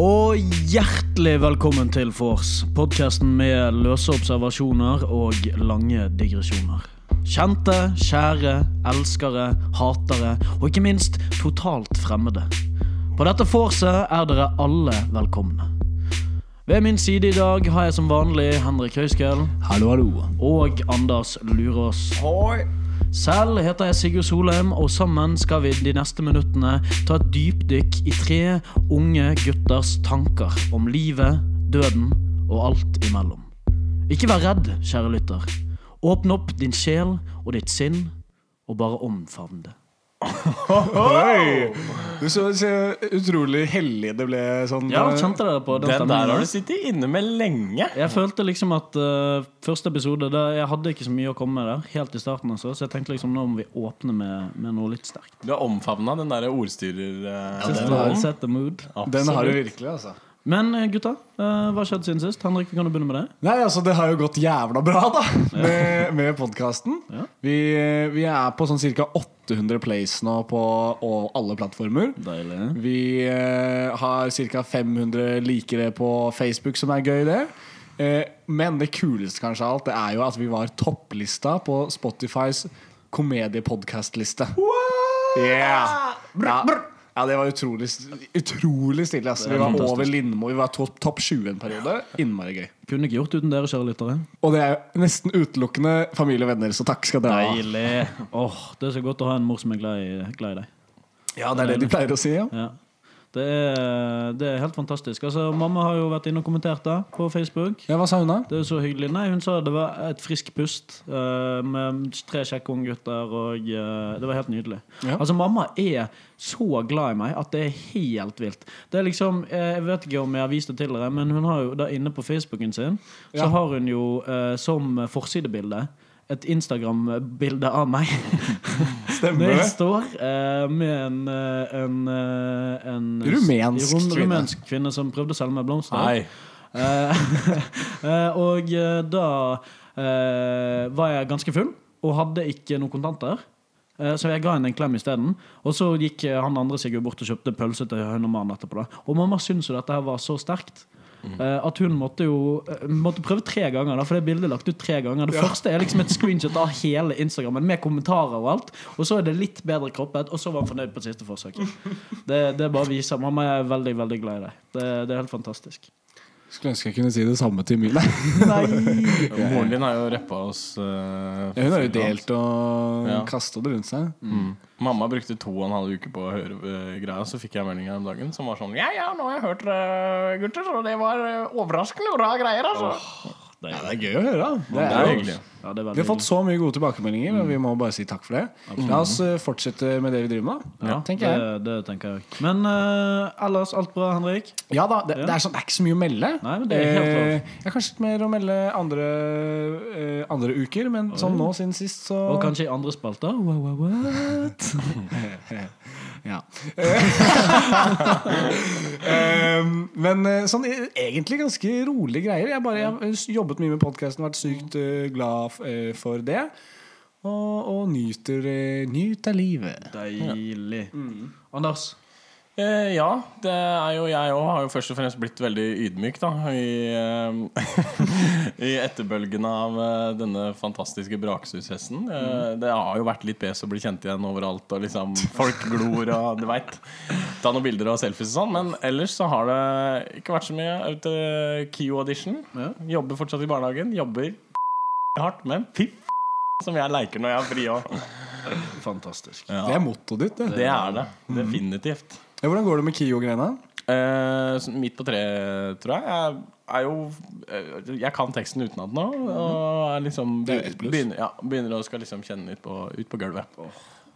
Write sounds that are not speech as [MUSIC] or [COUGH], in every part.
Og hjertelig velkommen til Vors, podkasten med løse observasjoner og lange digresjoner. Kjente, kjære, elskere, hatere og ikke minst totalt fremmede. På dette vorset er dere alle velkomne. Ved min side i dag har jeg som vanlig Henrik Høiskel Hallo, hallo. og Anders Lurås. Selv heter jeg Sigurd Solheim, og sammen skal vi de neste minuttene ta et dypdykk i tre unge gutters tanker om livet, døden og alt imellom. Ikke vær redd, kjære lytter. Åpne opp din sjel og ditt sinn, og bare omfavn det. Oi! Du så, så utrolig hellig det ble sånn. Ja, eh, kjente dere på den Den der har du sittet inne med lenge. Jeg følte liksom at uh, første episode da, Jeg hadde ikke så mye å komme med der helt i starten. Altså, så jeg tenkte liksom nå må vi åpne med, med noe litt sterkt. Du har omfavna den der ordstyrer... eh, Just den, har, set the mood. Den har du virkelig, altså. Men eh, gutta, eh, hva skjedde siden sist? Henrik, kan du begynne med det? Nei, altså Det har jo gått jævla bra, da, med, med podkasten. Ja. Vi, vi er på sånn ca. 800 plays nå på og alle plattformer. Deilig. Vi uh, har ca. 500 likere på Facebook, som er gøy, det. Uh, men det kuleste kanskje av alt Det er jo at vi var topplista på Spotifys komediepodkastliste. Yeah. Ja. Ja, det var utrolig, utrolig stille. Altså. Vi var fantastisk. over Lindmo. Vi var topp top 20 en periode. Innmari gøy. Kunne ikke gjort uten dere, kjære lyttere. Og det er jo nesten utelukkende familie og venner, så takk skal dere ha. Deilig. Åh, det er så godt å ha en mor som er glad i, glad i deg. Ja, det er det de pleier å si. ja Ja. Det er, det er helt fantastisk. Altså, mamma har jo vært inne og kommentert det på Facebook. Ja, Hva sa hun da? Det er så hyggelig. Nei, Hun sa det var et frisk pust uh, med tre kjekke unggutter, og eh, det var helt nydelig. Ja. Altså, Mamma er så glad i meg at det er helt vilt. Det er liksom, eh, Jeg vet ikke om jeg har vist det til dere, men hun har jo da inne på Facebooken sin Så har hun jo uh, som forsidebilde et Instagram-bilde av meg. [LAUGHS] Stemmer står eh, med en, eh, en, eh, en Rumensk rum- kvinne. rumensk kvinne som prøvde å selge meg blomster. Nei. [LAUGHS] Og eh, da var jeg ganske full og hadde ikke noen kontanter. Eh, Så jeg ga henne en klem isteden. Og så gikk han andre seg bort og kjøpte pølse til hun og mannen etterpå. da Og mamma syntes jo dette her var så sterkt. Eh, At hun måtte jo eh, Måtte prøve tre ganger, da for det bildet er lagt ut tre ganger. Det første er liksom et screenshot av hele Instagrammen med kommentarer og alt. Og så er det litt bedre kroppet, og så var han fornøyd på siste forsøk. Det, det bare viser Mamma er veldig, veldig glad i deg. Det, det er helt fantastisk. Skulle ønske jeg kunne si det samme til Mille. [LAUGHS] Moren din har jo rappa oss. Uh, Ja, hun har jo delt og Ja. kastet det rundt seg. Mm. Mamma brukte to og en halv uke på å høre uh, greia, så fikk jeg melding her om dagen som var sånn Ja, ja, nå har jeg hørt uh, gutter, og det var overraskende bra greier, altså. Er, det er gøy å høre. Det det er hyggelig. ja, det er Vi har fått så mye gode tilbakemeldinger, og vi må bare si takk for det. La oss eh, fortsette med det vi driver med. Ja, tenker jeg. Det, det tenker jeg. Men uh, ellers alt bra, Henrik? Ja da, det, er sånn, det er ikke så mye å melde. Nei, men det er helt lov. Eh, Jeg har kanskje litt mer å melde andre, uh, andre uker, men sånn nå siden sist, så Og kanskje i andre spalter? What? [LAUGHS] Ja. um, [LAUGHS] men eh, sånn eh, egentlig ganske rolige greier. Jeg, bare, jeg har jobbet mye med podkasten, vært sykt eh, glad f- for det. Og, og nyter, nyter livet. Deilig. Anders? Eh, ja, det er jo jeg òg. Har jo først og fremst blitt veldig ydmyk da i, eh, [LAUGHS] i etterbølgen av eh, denne fantastiske braksushesten. Eh, det har jo vært litt pes å bli kjent igjen overalt, og liksom folk glor og du veit. Ta noen bilder og selfies og sånn. Men ellers så har det ikke vært så mye. Er ute KIO-audition. Ja. Jobber fortsatt i barnehagen. Jobber hardt, men fy som jeg leker når jeg har fri òg. Fantastisk. Det er mottoet ditt. Det. Det er det. Definitivt. Ja, hvordan går det med KIO-greiene? Eh, midt på treet, tror jeg. Jeg er jo eh, Jeg kan teksten utenat nå. Og er liksom er begynner, ja, begynner å skal liksom kjenne litt på, ut på gulvet.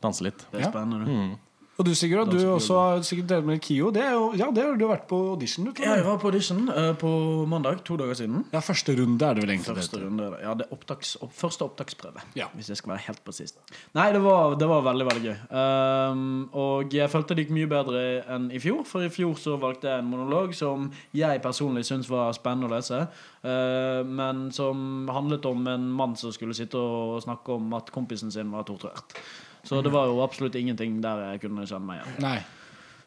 Danse litt. Det er Ja. spennende. Mm. Og du Sigurd, du også har sikkert delt med KIO. Det er jo, ja, det har du vært på audition. Du, Ja, jeg jeg. var på audition uh, på mandag, to dager siden. ja, første runde er det vel egentlig. Første det runde, ja, det er opptaks, opp, første opptaksprøve. Ja. Hvis jeg skal være helt presis. Nei, det var, det var veldig veldig gøy. Um, og jeg følte det gikk mye bedre enn i fjor. For i fjor så valgte jeg en monolog som jeg personlig syntes var spennende å lese. Uh, men som handlet om en mann som skulle sitte og snakke om at kompisen sin var torturert. Så det var jo absolutt ingenting der jeg kunne kjenne meg igjen. Nei.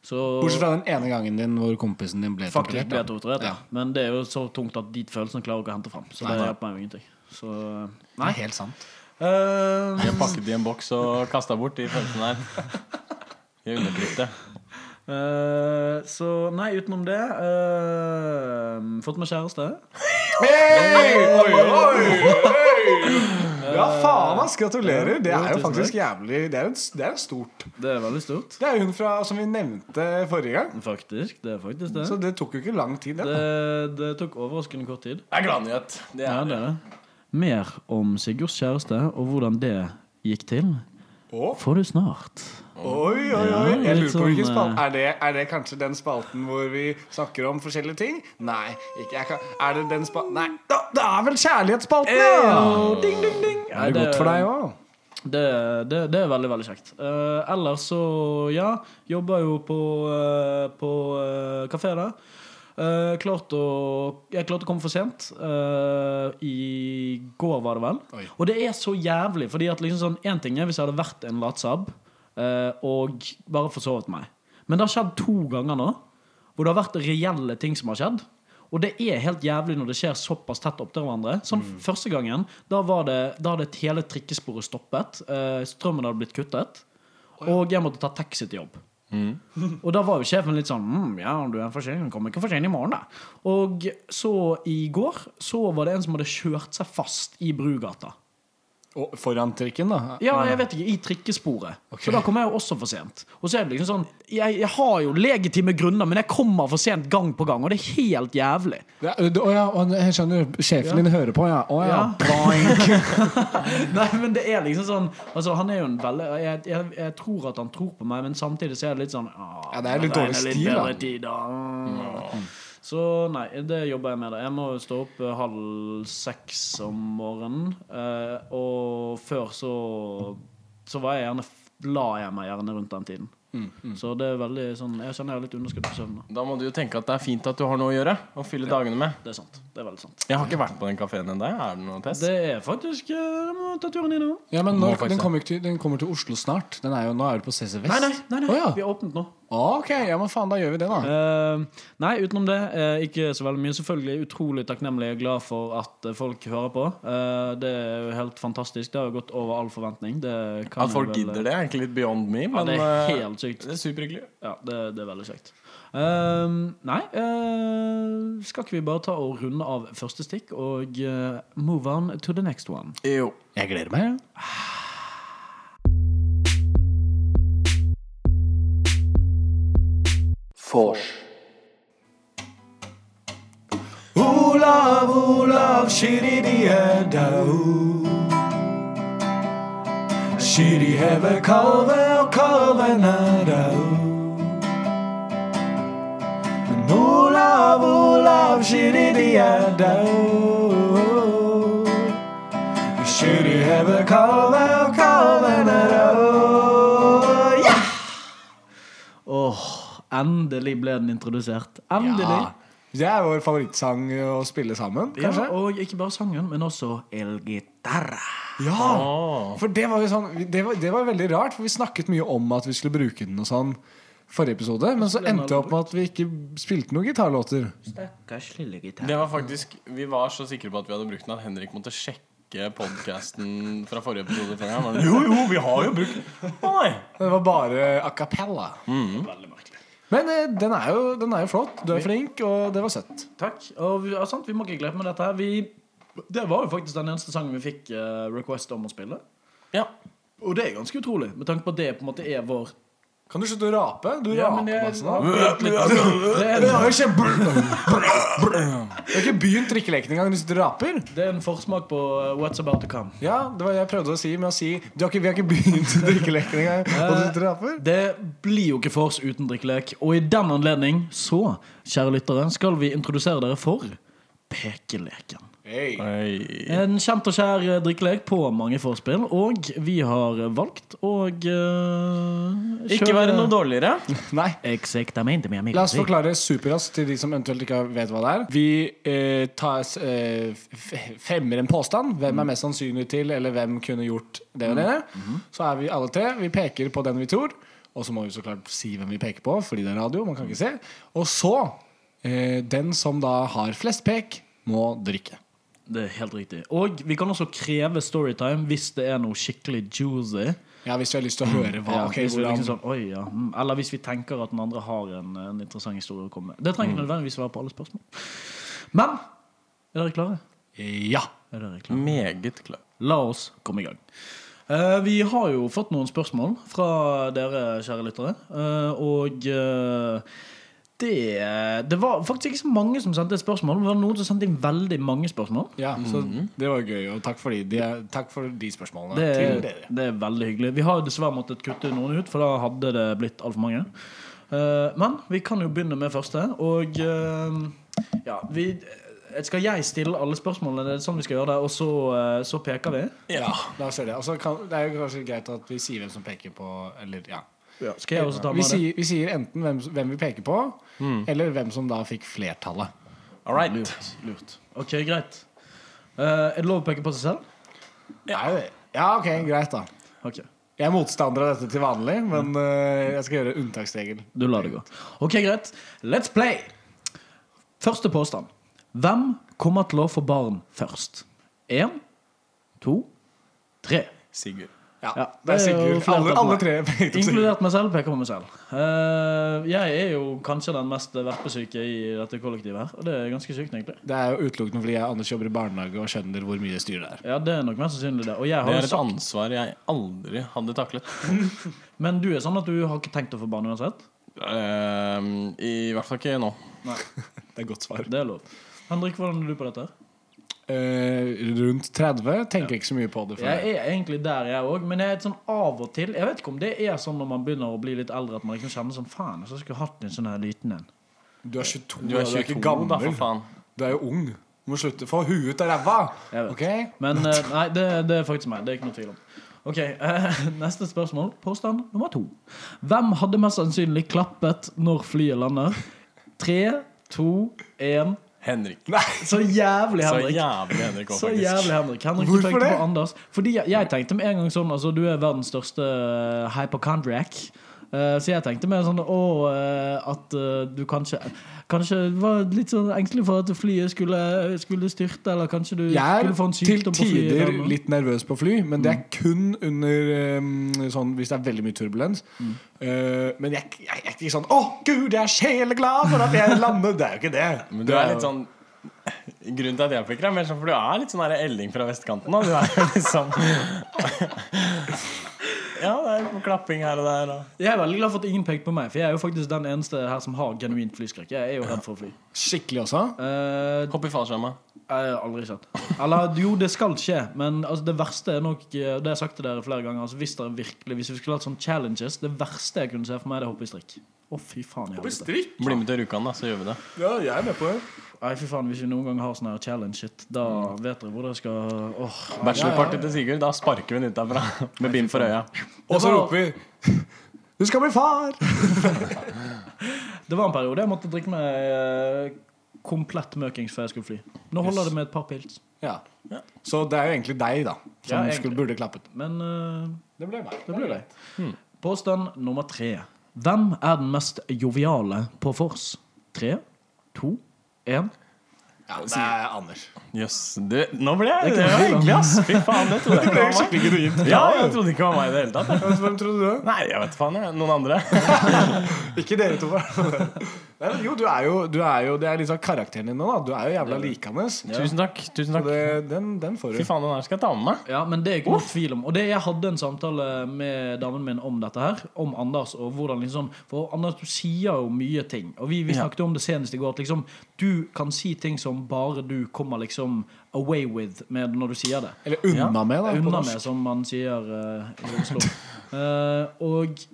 Så Bortsett fra den ene gangen din hvor kompisen din ble faktisk ble torturert. da. torturert. Ja. Ja. Men det er jo så tungt at de følelsene klarer ikke å hente fram. Så det nei. hjelper meg jo ingenting. Så Det nei. er helt sant. Uh, De har pakket i en boks og kasta bort de følelsene der. [LAUGHS] De er undertrykte. Eh, så nei, utenom det uh, Fått meg kjæreste. Hey! Oi, oi, oi! [LAUGHS] Ja, faen, ass. Gratulerer. Det er jo faktisk jævlig Det er, en, det er stort. Det er veldig stort. Det er hun fra, som vi nevnte forrige gang. Faktisk. Det er faktisk det. Så det tok jo ikke lang tid. Det. Det, det tok overraskende kort tid. Det er gladnyhet. Det Ja, er det er det. Mer om Sigurds kjæreste og hvordan det gikk til, Å, får du snart. Oi, oi, oi. Jeg lurer på hvilken sånn, spalte er det, er det kanskje den spalten hvor vi snakker om forskjellige ting? Nei. ikke jeg kan, Er det den spalten Nei, da, det er vel kjærlighetsspalten! Ja. Ding, ding, ding. Er det godt for deg òg? Det, det, det er veldig, veldig kjekt. Uh, ellers så, ja, jobber jo på, uh, på uh, kafé der. Eh, klart å, jeg klarte å komme for sent. Uh, I går, var det vel. Oi. Og det er så jævlig. Fordi at liksom sånn, En ting er hvis jeg hadde vært en latsabb uh, og bare forsovet meg. Men det har skjedd to ganger nå hvor det har vært reelle ting som har skjedd. Og det er helt jævlig når det skjer såpass tett opp til hverandre. Sånn Første gangen da var det, da hadde hele trikkesporet stoppet. Eh, strømmen hadde blitt kuttet. Og jeg måtte ta taxi til jobb. Og da var jo sjefen litt sånn mm, Ja, du er for sen. Kommer ikke for sen i morgen, da. Og så i går så var det en som hadde kjørt seg fast i Brugata. Og foran trikken, da? Ja, jeg vet ikke, i trikkesporet. Så da kommer jeg jo også for sent. Og så er det liksom sånn Jeg, jeg har jo legitime grunner, men jeg kommer for sent gang på gang, og det er helt jævlig. Ja, å ja, og jeg skjønner. Sjefen din hører på, ja. Å ja. Ja. Boink. [LAUGHS] Nei, men det er liksom sånn Altså, han er jo en veldig jeg, jeg, jeg tror at han tror på meg, men samtidig så er det litt sånn ah, Ja, det er litt dårlig stil, da. tid, da. Mm. Så nei, det jobber jeg med. det Jeg må stå opp eh, halv seks om morgenen. eh, og før så Så var jeg gjerne la jeg meg gjerne rundt den tiden. Mm, Så det er veldig sånn Jeg kjenner jeg har litt underskudd på søvn. Da må du jo tenke at det er fint at du har noe å gjøre. Og fylle dagene med. Det er sant. Det er veldig sant. Jeg har ikke vært på den kafeen ennå. Er det noe test? Det er faktisk eh, Jeg må ta turen inn nå. Ja, men når, den, kommer ikke til, den kommer til Oslo snart. Den er jo, nå er du på CC Vest. Nei, nei, nei, nei. Oh, ja. vi har åpnet nå. Ok, ja, men faen, da gjør vi det, da. Eh, nei, utenom det, eh, ikke så veldig mye. Selvfølgelig utrolig takknemlig og glad for at eh, folk hører på. Eh, det er jo helt fantastisk. Det har jo gått over all forventning. Det kan At folk vel- gidder det, er egentlig litt beyond me. Ja, Men det er eh, helt sykt. det er superhyggelig. Ja, det, det er veldig kjekt. Eh, nei, eh, skal ikke vi bare ta og runde av første stikk og eh, move on to the next one? Jo. Jeg gleder meg. for. Ooh love, ooh love, shitty dear doo. Shitty have a cover, cover nada. Ooh love, ooh love, shitty dear doo. Shitty have a. endelig ble den introdusert. Endelig. Ja. Det er vår favorittsang å spille sammen, kanskje? Ja, og ikke bare sangen, men også El Guitarra. Ja, Oh. for det var jo sånn det var, det var veldig rart, for vi snakket mye om at vi skulle bruke den og sånn forrige episode, men så endte det opp med at vi ikke spilte noen gitarlåter. Stakkars lille gitar. Det var faktisk Vi var så sikre på at vi hadde brukt den at Henrik måtte sjekke podkasten fra forrige episode. Fra. Jo, jo, vi har jo brukt Å nei! Det var bare a cappella. Veldig merkelig. Men eh, den, er jo, den er jo flott. Du er flink, og det var søtt. Takk. Og vi, ja, sant, vi må ikke glemme dette. her. Vi, det var jo faktisk den eneste sangen vi fikk eh, request om å spille. Ja. Og det er ganske utrolig, med tanke på at det på en måte er vår Kan du slutte å rape? Du Ja, raper jeg- masse nå. Det jo kjempe... [LAUGHS] Du har ikke begynt drikkeleken engang, du sitter og raper. det er en forsmak på eh, What's About To Come. Ja, det var det jeg prøvde å si med å si du har ikke, Vi har ikke begynt [LAUGHS] drikkeleken engang, og du sitter og raper. Det blir jo ikke vors uten drikkelek. Og i den anledning så, kjære lyttere, skal vi introdusere dere for Pekeleken. Hey. En kjent og kjær eh, drikkelek på mange forspill, og vi har valgt å uh, Ikke være noe dårligere. [LAUGHS] Nei. La oss forklare superraskt til de som eventuelt ikke vet hva det er. Vi uh, tar, uh, fremmer en påstand. Hvem er mest sannsynlig til, eller hvem kunne gjort det og det. Så er vi alle tre. Vi peker på den vi tror, Og så må vi så klart si hvem vi peker på, fordi det er radio. man kan ikke se Og så, eh, den som da har flest pek, må drikke. Det er helt riktig. Og vi kan også kreve storytime hvis det er noe skikkelig juicy. Ja, Hvis du har lyst til å høre hva Ja, okay, hvis hvordan, liksom sånn, Oi, ja. mm, Eller hvis vi tenker at den andre har en, en interessant historie å komme med. Det trenger ikke nødvendigvis være på alle spørsmål. Men er dere klare? Ja. Er dere klare? Meget klare. La oss komme i gang. Uh, vi har jo fått noen spørsmål fra dere, kjære lyttere. Uh, og eh, det, det var faktisk ikke så mange som sendte spørsmål. Det var noen som sendte inn veldig mange spørsmål. ja så det var gøy. Og takk for de, de, takk for de spørsmålene Det til det er veldig hyggelig. Vi har dessverre måttet kutte noen ut, for da hadde det blitt altfor mange. Uh, men vi kan jo begynne med første. Og uh, ja, vi skal jeg stille alle spørsmålene? Det er sånn vi skal gjøre det, og så, eh, så peker vi? Ja, la oss gjøre det. Altså, kan, det er jo kanskje greit at vi sier hvem som peker på Eller, ja. Skal jeg også ta Vi det? sier, vi sier enten hvem, hvem vi peker på, eller hvem som da fikk flertallet. All right. Lurt. lurt. Ok, greit. Uh, er det lov å peke på seg selv? Ja, ja ok, greit, da. Okay. Jeg er motstander av dette til vanlig, men uh, jeg skal gjøre unntaksregel. Du lar det gå. Ok, greit. Let's play! Første påstand. Hvem kommer til å få barn først? Én, to, tre. Sigurd. Ja, Ja, det er er Sigurd. Alle, alle tre. [LAUGHS] Inkludert meg selv peker på meg selv. Uh, jeg er jo kanskje den mest verpesyke i dette kollektivet her. Og det er ganske sykt, egentlig. Det er jo utelukkende fordi jeg Anders jobber i barnehage og skjønner hvor mye styr det er. Ja, det er nok mest sannsynlig det. Og jeg Det er et sagt ansvar jeg aldri hadde taklet. [LAUGHS] Men du er sånn at du har ikke tenkt å få barn uansett? Uh, I hvert fall ikke nå. [LAUGHS] Det er godt svar. Det er lov. Henrik, hvordan er du på dette? her? Eh, rundt 30 tenker jeg ikke så mye på det. For Jeg er egentlig der, jeg òg. Men jeg er et sånn av og til Jeg vet ikke om det er sånn når man begynner å bli litt eldre, at man liksom kjenner sånn Faen, jeg skulle hatt en sånn her liten en. Du er 22, Du er 22, ikke da, for faen. Du er jo ung. Du må slutte. Få huet ut av ræva! Jeg vet. Ok? Men uh, nei, det, det er faktisk meg. Det er ikke noe tvil om. Ok, uh, [LAUGHS] Neste spørsmål. Påstand nummer to. Hvem hadde mest sannsynlig klappet når flyet lander? Tre, to, én Henrik. Så jævlig, Så Henrik. jævlig Henrik også, Så jævlig, Henrik. Henrik, Hvorfor tenkte det? på Anders. Fordi jeg, jeg tenkte med en gang sånn Altså, du er verdens største hypochondriac. Eh, så jeg tenkte mer sånn Å, eh, at eh, du kanskje Kanskje var litt sånn engstelig for at flyet skulle, skulle styrte, eller kanskje du skulle få en sykdom på flyet. er til tider litt nervøs på fly, men det er kun under sånn hvis det er veldig mye turbulens. Eh, men jeg, jeg, jeg er ikke sånn 'Å, gud, jeg er sjeleglad for at jeg lander'. Det er jo ikke det. Men du er litt sånn Grunnen til at jeg fikk det, er mer sånn for du er litt sånn Elling fra vestkanten. Og Du er liksom Ja, det er klapping her og der. Og. Jeg er veldig glad for at ingen pekte på meg, for jeg er jo faktisk den eneste her som har genuint flyskrekk. Jeg er jo redd for å fly. Skikkelig også. Eh, Hopp i fallskjerma. Aldri sett. Eller jo, det skal skje, men altså, det verste er nok eh, Det har jeg sagt til dere flere ganger. Altså, hvis, dere virkelig, hvis vi skulle hatt sånn challenges Det verste jeg kunne se for meg, det er å hoppe i strikk. Å, fy faen. i helvete. strikk? Bli med til Rjukan, da, så gjør vi det. Ja, jeg er med på det. Nei, fy faen, Hvis vi noen gang har sånn her challenge-shit, da vet dere hvor dere skal oh. Bachelorparty til Sigurd. Da sparker vi den ut derfra [LAUGHS] med bind for øya. Og så roper vi 'Du skal bli far'! [LAUGHS] Det var en periode jeg måtte drikke meg eh, komplett møkings før jeg skulle fly. Nå holder det med et par pils. Ja. Så det er jo egentlig deg, da, som Ja, skulle, burde klappet. Men uh, Det ble meg. det ble deg. Hmm. Påstand nummer tre. Hvem er den mest joviale på vors? Tre, to, én. Ja, det er Anders. Jøss. Yes. Nå ble jeg Det Det var hyggelig, ass. Fy faen, det trodde jeg [LAUGHS] ikke var meg. genuint. Ja, jeg trodde ikke det var meg i det hele tatt. jeg. Hvem trodde du? Nei, jeg vet faen. jeg. Noen andre. [LAUGHS] Ikke dere to. Nei, jo, du er jo, du er jo Det er sånn karakteren din nå, da. Du er jo jævla likende. Tusen takk. tusen takk det, den, den får Fy faen, den her skal jeg ta med meg. Ja, men det er ikke noe tvil om. Og det, jeg hadde en samtale med damen min om dette her. Om Anders og hvordan liksom For Anders, du sier jo mye ting. Og vi, vi Ja. om det senest i går. At liksom du kan si ting som bare du kommer liksom away with med når du sier det. Eller unna med, da. Unna med, som man sier uh, i Oslo. Uh, [LAUGHS] og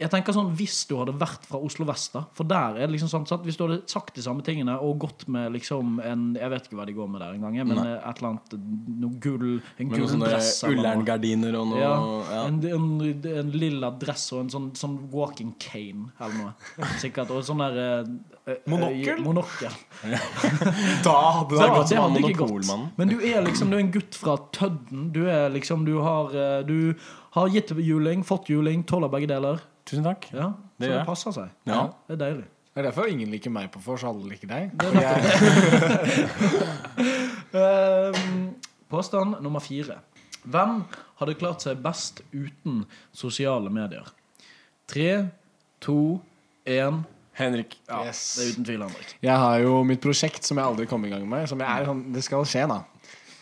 jeg tenker sånn Hvis du hadde vært fra Oslo vest, da For der er det liksom sånn sant? Hvis du hadde sagt de samme tingene og gått med liksom en Jeg vet ikke hva de går med der engang, men Nei. eh, et eller annet Noe gull En gull sånne dress. Ullerngardiner og noe Ja, ja. En, en, en lilla dress og en sånn, sånn walking cane eller noe. Sikkert. Og sånn der eh, eh, Monokkel? monokkel. [LAUGHS] Da hadde det gått det som hadde ikke gått. Men du er liksom Du er en gutt fra Tødden. Du er liksom Du har, eh, du har gitt juling, fått juling, tåler begge deler. Tusen takk. Ja, Det så det passer seg. Ja. Det er deilig. Det er derfor ingen liker meg på vors, alle liker deg. Er [LAUGHS] Ehm, påstand nummer fire. Hvem hadde klart seg best uten sosiale medier? Tre, to, én Henrik. Ja, Yes. det er uten tvil, Henrik. jeg har jo mitt prosjekt som jeg aldri kom i gang med. Som jeg er, sånn, det skal skje, da.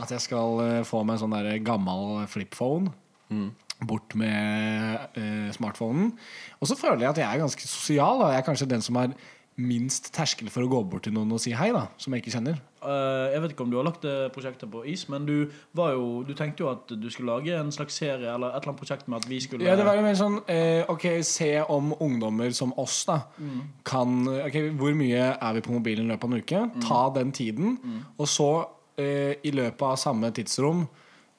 At jeg skal eh, få meg en sånn der gammel flipphone. Bort med uh, smartphonen. Og så føler jeg at jeg er ganske sosial. Da. Jeg er kanskje den som har minst terskel for å gå bort til noen og si hei, da. Som jeg ikke kjenner. Uh, jeg vet ikke om du har lagt det prosjektet på is, men du, var jo, du tenkte jo at du skulle lage en slags serie eller et eller annet prosjekt med at vi skulle Ja, det var jo mer sånn uh, Ok, se om ungdommer som oss da kan Ok, hvor mye er vi på mobilen i løpet av en uke? Ta den tiden, og så uh, i løpet av samme tidsrom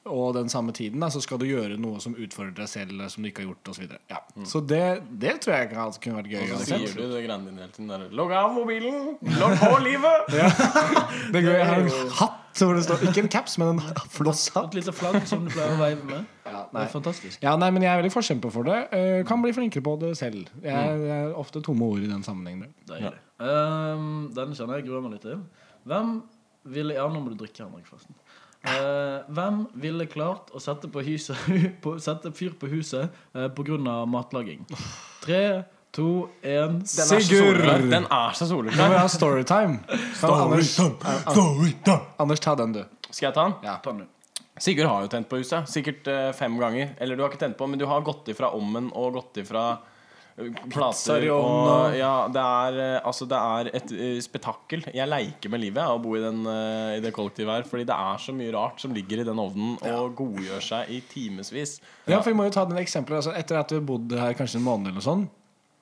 og den samme tiden da, så skal du gjøre noe som utfordrer deg selv, eller som du ikke har gjort, osv. Ja. Så det, det tror jeg kan- kunne vært gøy. Og så sier du det greiene dine hele tiden. der, Logg av mobilen! Logg på livet! [LAUGHS] Det er gøy. Jeg har en hatt hvor det står Ikke en caps, men en flosshatt. Et lite flagg som du pleier å veive med. Ja, Det er fantastisk. Ja, nei, men jeg er veldig forkjemper for det. Uh, kan bli flinkere på det selv. Jeg, jeg er ofte tomme ord i den sammenhengen. Det ja. um, den kjenner jeg gruer meg litt til. Hvem ville Ja, nå må du drikke, Henrik, forresten. Eh, hvem ville klart å sette, på huset, [LAUGHS] på, sette fyr på huset uh, pga. matlaging? Tre, to, én Sigurd! Den er så Nå må jeg vi ha storytime. Anders, Anders, ta den, du. Skal jeg ta den? Ja. Ta den, du. Sigurd har jo tent på huset. Sikkert eh, fem ganger. Eller du har ikke tent på, men du har gått ifra ommen og gått ifra eh, plater og, og- Ja, det er, eh, altså, det er et uh, spetakkel. Jeg leker med livet å bo i, den, uh, i det kollektivet her. Fordi det er så mye rart som ligger i den ovnen og godgjør seg i timevis. Ja, for vi må jo ta den eksempelet altså, Etter at vi har bodd her kanskje en måned eller sånn,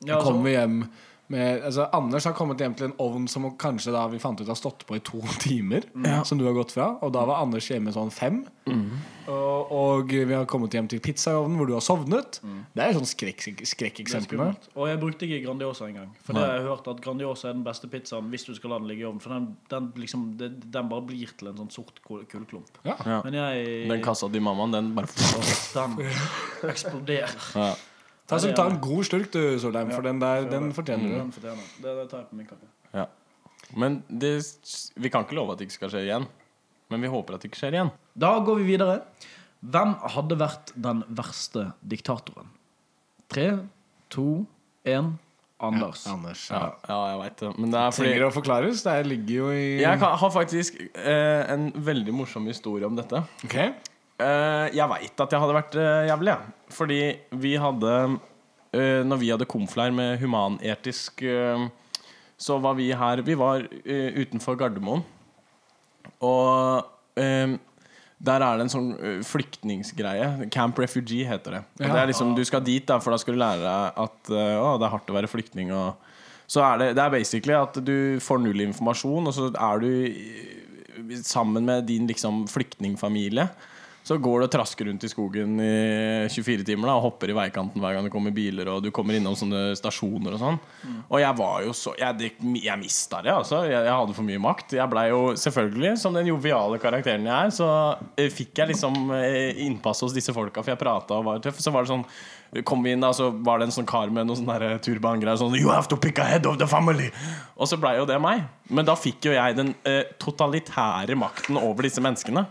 Ja, kommer vi hjem med altså, Anders har kommet hjem til en ovn som kanskje da vi fant ut har stått på i to [LAUGHS] timer. Som du har gått fra. Og da var Anders hjemme sånn fem. Og, og vi har kommet hjem til pizzaovnen hvor du har sovnet. Det er jo sånn skrekkeksempel. Skrek Og jeg brukte ikke Grandiosa engang. For det har jeg hørt at Grandiosa er den beste pizzaen hvis du skal la den ligge i ovnen. For den, den, liksom, det, den bare blir til en sånn sort kul- kullklump. Ja. Ja. Men jeg Den kassa til mammaen, den bare Den eksploderer. ja. Ta, så, ta en god slurk, du, Solheim, for den der den fortjener du. Den fortjener det. Det tar jeg på min kappe. Ja. Men det, vi kan ikke love at det ikke skal skje igjen. Men vi håper at det ikke skjer igjen. Da går vi videre. Hvem hadde vært den verste diktatoren? Tre, to, én. Anders. Anders. Ja, ja jeg veit det. Men det er fordi Trenger det å forklares? Det ligger jo i Jeg kan, har faktisk eh, en veldig morsom historie om dette. Ok Eh, jeg veit at jeg hadde vært eh, jævlig, jeg. Fordi vi hadde eh, Når vi hadde konfleir med humanetisk eh, Så var vi her Vi var eh, utenfor Gardermoen. Og eh, der er det en sånn eh, flyktningsgreie. Camp Refugee heter det. Og Ja. det er liksom, Du skal dit, da, for da skal du lære deg at eh, å, det er hardt å være flyktning. Og, så er det, det er basically at du får null informasjon, og så er du sammen med din liksom flyktningfamilie. Så går du og trasker rundt i skogen i 24 timer da, og hopper i veikanten hver gang det kommer biler, og du kommer innom sånne stasjoner og sånn. Og jeg var jo så Jeg, jeg mista det, altså. Jeg, jeg hadde for mye makt. Jeg blei jo selvfølgelig, som den joviale karakteren jeg er, så eh, fikk jeg liksom eh, innpass hos disse folka, for jeg prata og var tøff. Så var det sånn Kom vi inn da, så var det en sånn kar med noen sånne turbangreier sånn You have to pick a head of the family! Og så blei jo det meg. Men da fikk jo jeg den eh, totalitære makten over disse menneskene.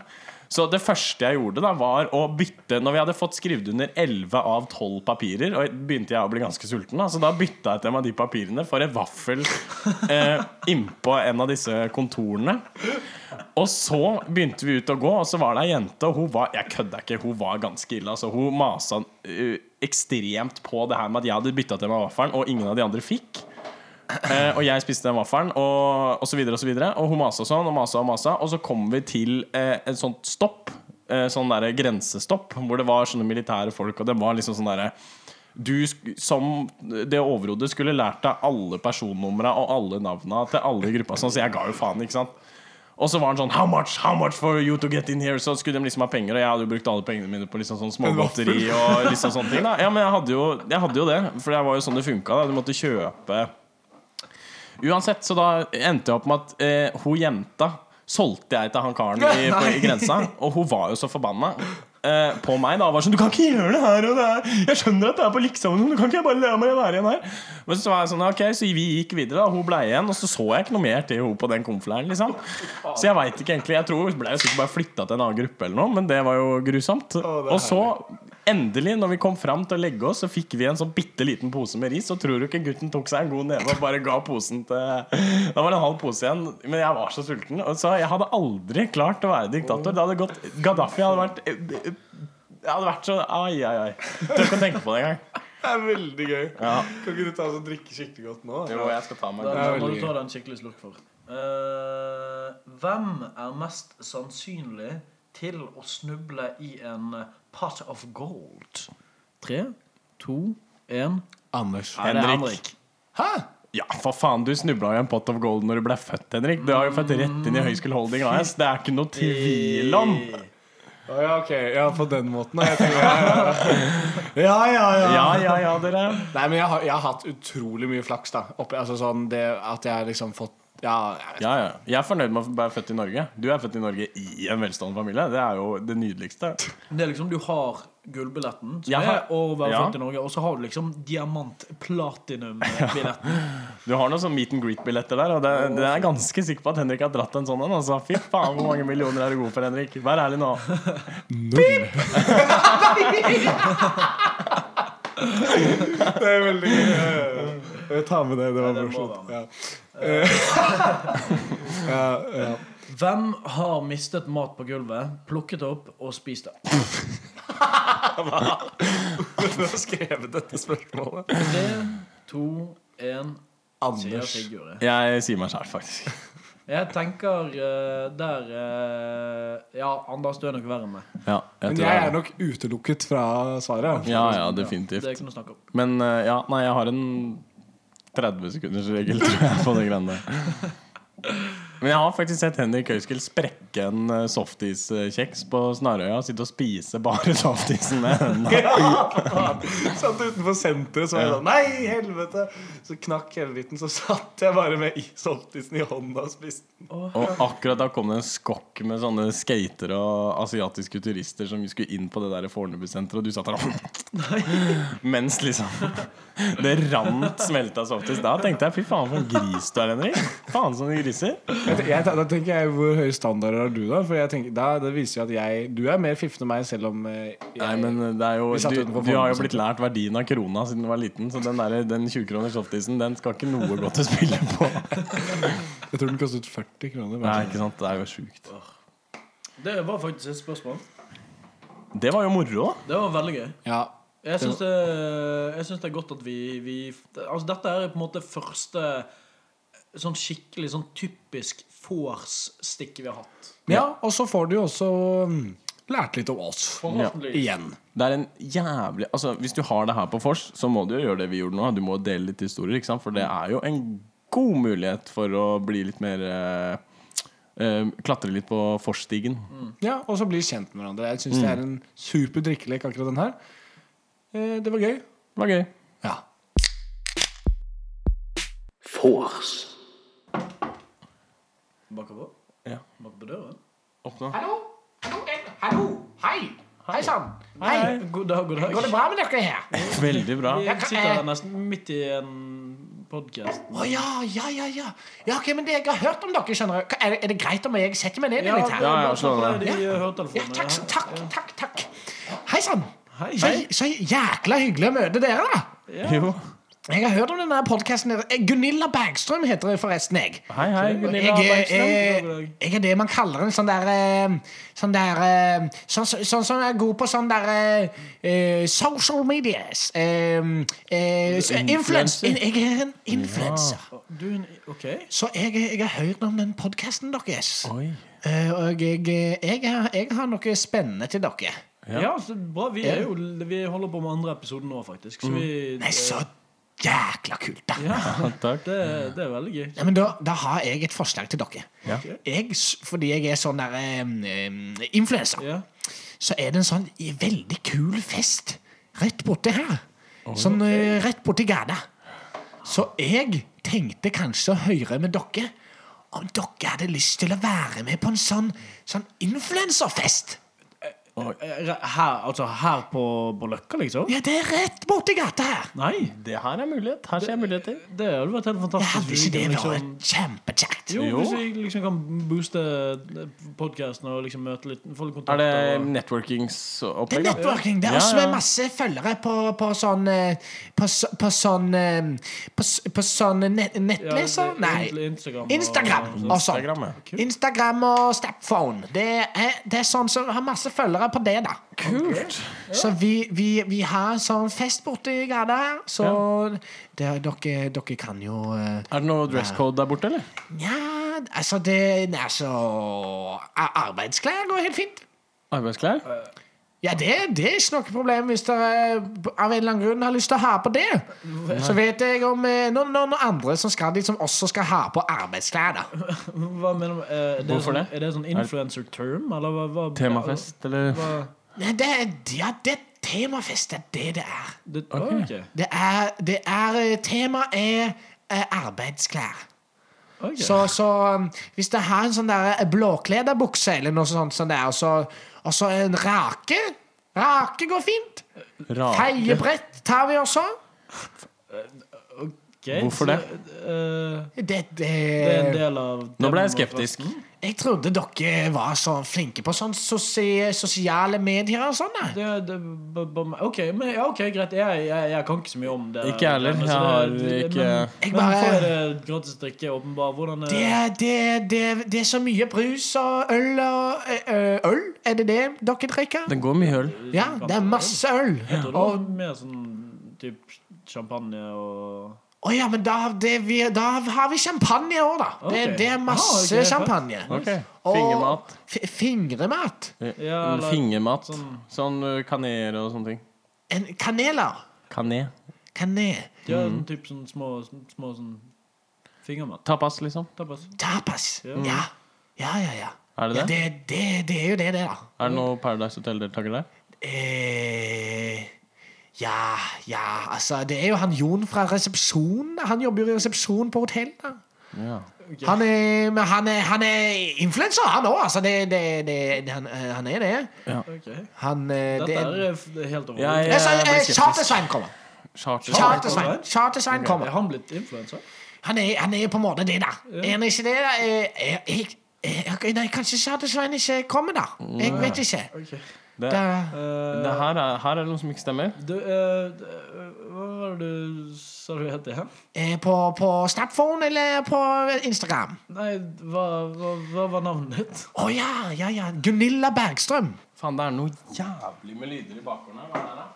Så det første jeg gjorde, da var å bytte Når vi hadde fått skrevet under 11 av 12 papirer, og begynte jeg å bli ganske sulten, da, så da bytta jeg til meg de papirene for en vaffel eh, innpå en av disse kontorene. Og så begynte vi ut å gå, og så var det ei jente, og hun var Jeg kødda ikke, hun var ganske ille. Altså, hun masa eh, ekstremt på det her med at jeg hadde bytta til meg vaffelen, og ingen av de andre fikk. Eh, og jeg spiste den vaffelen, og, og så videre og så videre. Og hun masa sånn og masa og masa. Og så kom vi til eh, et sånt stopp. Eh, sånn derre grensestopp, hvor det var sånne militære folk, og det var liksom sånn derre du som det overhodet skulle lært deg alle personnumra og alle navna til alle i gruppa, sånn, så jeg ga jo faen, ikke sant. Og så var han sånn How much? How much for you to get in here? Så skulle de liksom ha penger, og jeg hadde jo brukt alle pengene mine på liksom sånn smågodteri og liksom sånne ting. da Ja, men jeg hadde jo, jeg hadde jo det, for det var jo sånn det funka. Du måtte kjøpe Uansett, så da endte jeg opp med at eh, hun jenta solgte jeg til han karen i, på, i grensa. Og hun var jo så forbanna. eh, på meg. da Var sånn 'Du kan ikke gjøre det her og det her. Jeg skjønner at det er på liksom, men du kan ikke bare la meg være igjen her.' Men så var jeg sånn, ok, så vi gikk videre. da Hun ble igjen, og så så jeg ikke noe mer til henne på den konfleiren. Liksom. Så jeg vet ikke egentlig Jeg tror hun ble jo sikkert bare flytta til en annen gruppe, eller noe men det var jo grusomt. Og så Endelig, når vi kom fram til å legge oss, så fikk vi en sånn bitte liten pose med ris. Og tror du ikke gutten tok seg en god neve og bare ga posen til Da var det en halv pose igjen, men jeg var så sulten. Og så Jeg hadde aldri klart å være diktator. Det hadde gått Gaddafi hadde vært Jeg hadde vært så Ai, ai, ai. Tør ikke å tenke på det engang. Det er veldig gøy. Ja. Kan ikke du ta og drikke skikkelig godt nå? Jo, jeg skal ta meg Da, Det må du ta deg en skikkelig slurk for. Uh, hvem er mest sannsynlig til å snuble i en pot of gold? Tre, to, én Anders. Nei, det er Henrik. Henrik. Hæ? Ja, for faen, du snubla i en pot of gold når du ble født, Henrik. Du har jo født rett inn i High School Holding AS. Det er ikke noe tvil om. Å, ja, ok. Ja, på den måten. Jeg tenker, ja, ja. ja, ja, ja. Ja, ja, ja, dere. Nei, men jeg har, jeg har hatt utrolig mye flaks, da. Opp, altså sånn det at jeg har liksom fått Ja, jeg Ja, ja. Jeg er fornøyd med å være født i Norge. Du er født i Norge i en velstående familie. Det er jo det nydeligste. Det er liksom Du har gullbilletten, som har- er å være ja. født i Norge, og så har du liksom diamant-platinum-billetten. [LAUGHS] Du har noen sånn meet and greet-billetter der, og det, det er jeg ganske sikker på at Henrik har dratt en sånn en. Altså. Fy faen, hvor mange millioner er du god for, Henrik? Vær ærlig nå. [LAUGHS] [LAUGHS] Det er veldig gøy. Jeg tar med det. Det var morsomt. Ja. [LAUGHS] Ja, ja. Hvem har mistet mat på gulvet, plukket opp og spist det? [LAUGHS] Du har skrevet dette spørsmålet. Tre, to, én Anders. Jeg sier meg sjæl, faktisk. Jeg tenker uh, der uh, Ja, Anders, du er nok verre enn meg. Ja, jeg Men jeg jeg er nok utelukket fra svaret. Ja, ja, Det er definitivt. ikke noe å snakke om. Men uh, ja, nei, jeg har en 30 sekunders regel, tror jeg, på de greiene der. [LAUGHS] Men jeg har faktisk sett Henrik Høiskild sprekke en softiskjeks på Snarøya. Sitte og spise bare [LAUGHS] softisen med hendene. Satt utenfor senteret, så var jeg sånn Nei, helvete! Så knakk hele dritten. Så satt jeg bare med softisen i hånda og spiste den. Og akkurat da kom det en skokk med sånne skatere og asiatiske turister som skulle inn på det der Fornebu-senteret, og du satt der og [LAUGHS] Mens liksom det rant smelta softis. Da tenkte jeg fy faen for en gris du er, Henrik. Faen som de griser. Jeg, da tenker jeg Hvor høye standarder har du, da? For jeg tenker, da Det viser jo at jeg Du er mer fiffende enn meg, selv om eh, jeg, Nei, men det er jo Vi satt du, utenfor du har jo blitt lært verdien av krona siden du var liten, så den, der, den 20 kroners softisen Den skal ikke noe godt å spille på. [LAUGHS] Jeg tror den kostet 40 kroner. Nei, ikke sant? Det er jo sjukt. Det var faktisk et spørsmål. Det var jo moro. Det var veldig gøy. Ja, Jeg syns det, det er godt at vi, vi Altså, dette er på en måte første sånn skikkelig sånn typisk vors-stikk vi har hatt. ja og så får du jo også mm, lært litt om oss. Forhåpentligvis. Igjen. Det er en jævlig Altså Hvis du har det her på vors, så må du jo gjøre det vi gjorde nå. Du må dele litt historier, ikke sant? for det er jo en god mulighet for å bli litt mer eh, eh, Klatre litt på forsstigen. Ja, Og så bli kjent med hverandre. Jeg syns det er en super drikkelek, akkurat den her. Eh, det var gøy. Det var gøy. Ja. Bakker på. Ja. Banker på døren. Åpna. Hallo? Hallo? eh, Hallo? Hei! Hei sann. Hei. God dag, god dag. Går det bra med dere her? Veldig bra. Vi sitter nesten midt i en podkast. Å ja, ja, ja, ja. Ja, ok, men det, Jeg har hørt om dere. skjønner jeg. Er det, er det greit om jeg setter meg ned Ja, litt her? Ja, ja, sånn, Ja. Ja, takk, takk, takk, takk. Hei sann. Hei. Så, så jækla hyggelig å møte dere, da. Jo. Jeg har hørt om denne podkasten. Gunilla Bergstrøm heter jeg forresten, jeg. Hei, hei, Gunilla jeg, Bergstrøm. jeg, jeg er det man kaller en sånn der eh, Sånn der eh, Sånn sånn- som er god på sånn der eh, eh, social medias. Uh, uh, så- Influencer. Jeg er en influenser. Du, Okay. Så jeg, jeg har hørt om den podkasten deres. Oi. Eh, og jeg, har- jeg har noe spennende til dere. Ja, så bra. Vi, jo, vi holder på med andre episoden nå, faktisk. Så vi Nei, så jækla kult, da. Ja, Takk. det, det er veldig gøy. Ja, men da, da har jeg et forslag til dere. Ja. Jeg, fordi jeg er sånn der um, influenser, Ja. så er det en sånn veldig kul fest rett borte her. Sånn eh, rett borti gata. Så jeg tenkte kanskje å høre med dere om dere hadde lyst til å være med på en sånn, sånn influenserfest. Eh, Her, altså her på, på Løkka, liksom? Ja, det er rett borti gata her. Nei, Det her er mulighet. Her ser jeg muligheter. det hadde vært helt Ja, fantastisk. hadde ikke det vært liksom, kjempekjekt? jo, Jo. hvis vi liksom kan booste podkasten og liksom møte litt folk kontakt. Er det networkingsopplegg? Det er networking. Det er også med masse følgere på, på sånn eh, På, på sånn eh, På, på sånn net, nettleser? Nei. Instagram. og- Instagram og sånn. Instagram, og Snapphone. Det er, det er sånn som har masse følgere på det, da. Kult. Så vi, vi, vi har sånn fest borti gata så så det, dere, dere kan jo eh, Er det noe dresscode der borte, eller? Ja, altså det er så Arbeidsklær går helt fint. Arbeidsklær? Ja, det, det er ikke noe problem hvis dere av en eller annen grunn har lyst til å ha på det. Så vet jeg om eh, noen, noen andre som skal dit, som også skal ha på arbeidsklær. da Hva mener du? Er det Hvorfor sånn, det? Er det sånn influencer term, eller hva? hva Temafest, eller? Hva, Nei, det, ja, det er temafest, det er det det er. det, okay. Det er, det er eh, Temaet er eh, arbeidsklær. Okay. Så, så um, hvis det har en sånn der blåklederbukse eller noe sånt, sånn der, og så, og så en rake Rake går fint. Feiebrett tar vi også. Ok, Hvorfor det? eh, Det, det, det er en del av Nå ble jeg skeptisk. Jeg trodde dere var så flinke på sånn sosie, sosiale medier og sånn. ok, men, ja, ok, greit. Jeg, jeg, jeg kan ikke så mye om det. Ikke jeg heller. Jeg har ikke- Men, men er det gratis drikke, åpenbart? Hvordan er Det, det, det, er- det er så mye brus og øl og ø, Øl? Er det det dere drikker? Det går mye øl. Ja, det er masse øl. Jeg tror det var mer sånn typ champagne og Å ja, men da, det, vi, da har vi champagne òg, da. Det, det er masse Ah, okay, champagne. Okay. Fingermat. f- Fingremat. Ja, eller- Fingermat. sånn- Sånn uh, og sånne ting. En, kaneler. Kané. Kané. Ja, Mm. sånn typ sånn små, små sånn fingermat. Tapas, liksom. Tapas. Tapas. Ja. Ja. Ja, ja, ja. Er det ja det? det, det, det er jo det, det, da. Er det noe Paradise Hotel-deltaker der? Eh, ja, ja, altså Det er jo han Jon fra resepsjonen. Han jobber jo i resepsjon på hotell. da. Ja. Han er, men han er, han er influenser, han òg. Altså, det, det, det, han, eh, han er det. Ok. Han eh, Dette det, er er helt over. Ja, ja, ja, eh, skeptisk. Charter-Svein kommer. Charter. Charter-Svein Charter-Svein Er kommer. han blitt influenser? Han er, han er på en måte det, da. Er han ikke det? da? Eh, eh, Jeg, jeg, nei, kanskje Charter-Svein ikke kommer, da. Jeg vet ikke. Ok. Det, Eh, det her, er, her er det noe som ikke stemmer. du, uh, eh, hva var det du sa du het igjen? på, på Snapphone eller på Instagram? Nei, hva, hva, hva var navnet ditt? Å ja, ja, ja. Gunilla Bergstrøm. Faen, det er noe jævlig med lyder i bakgrunnen her. Hva er det? da?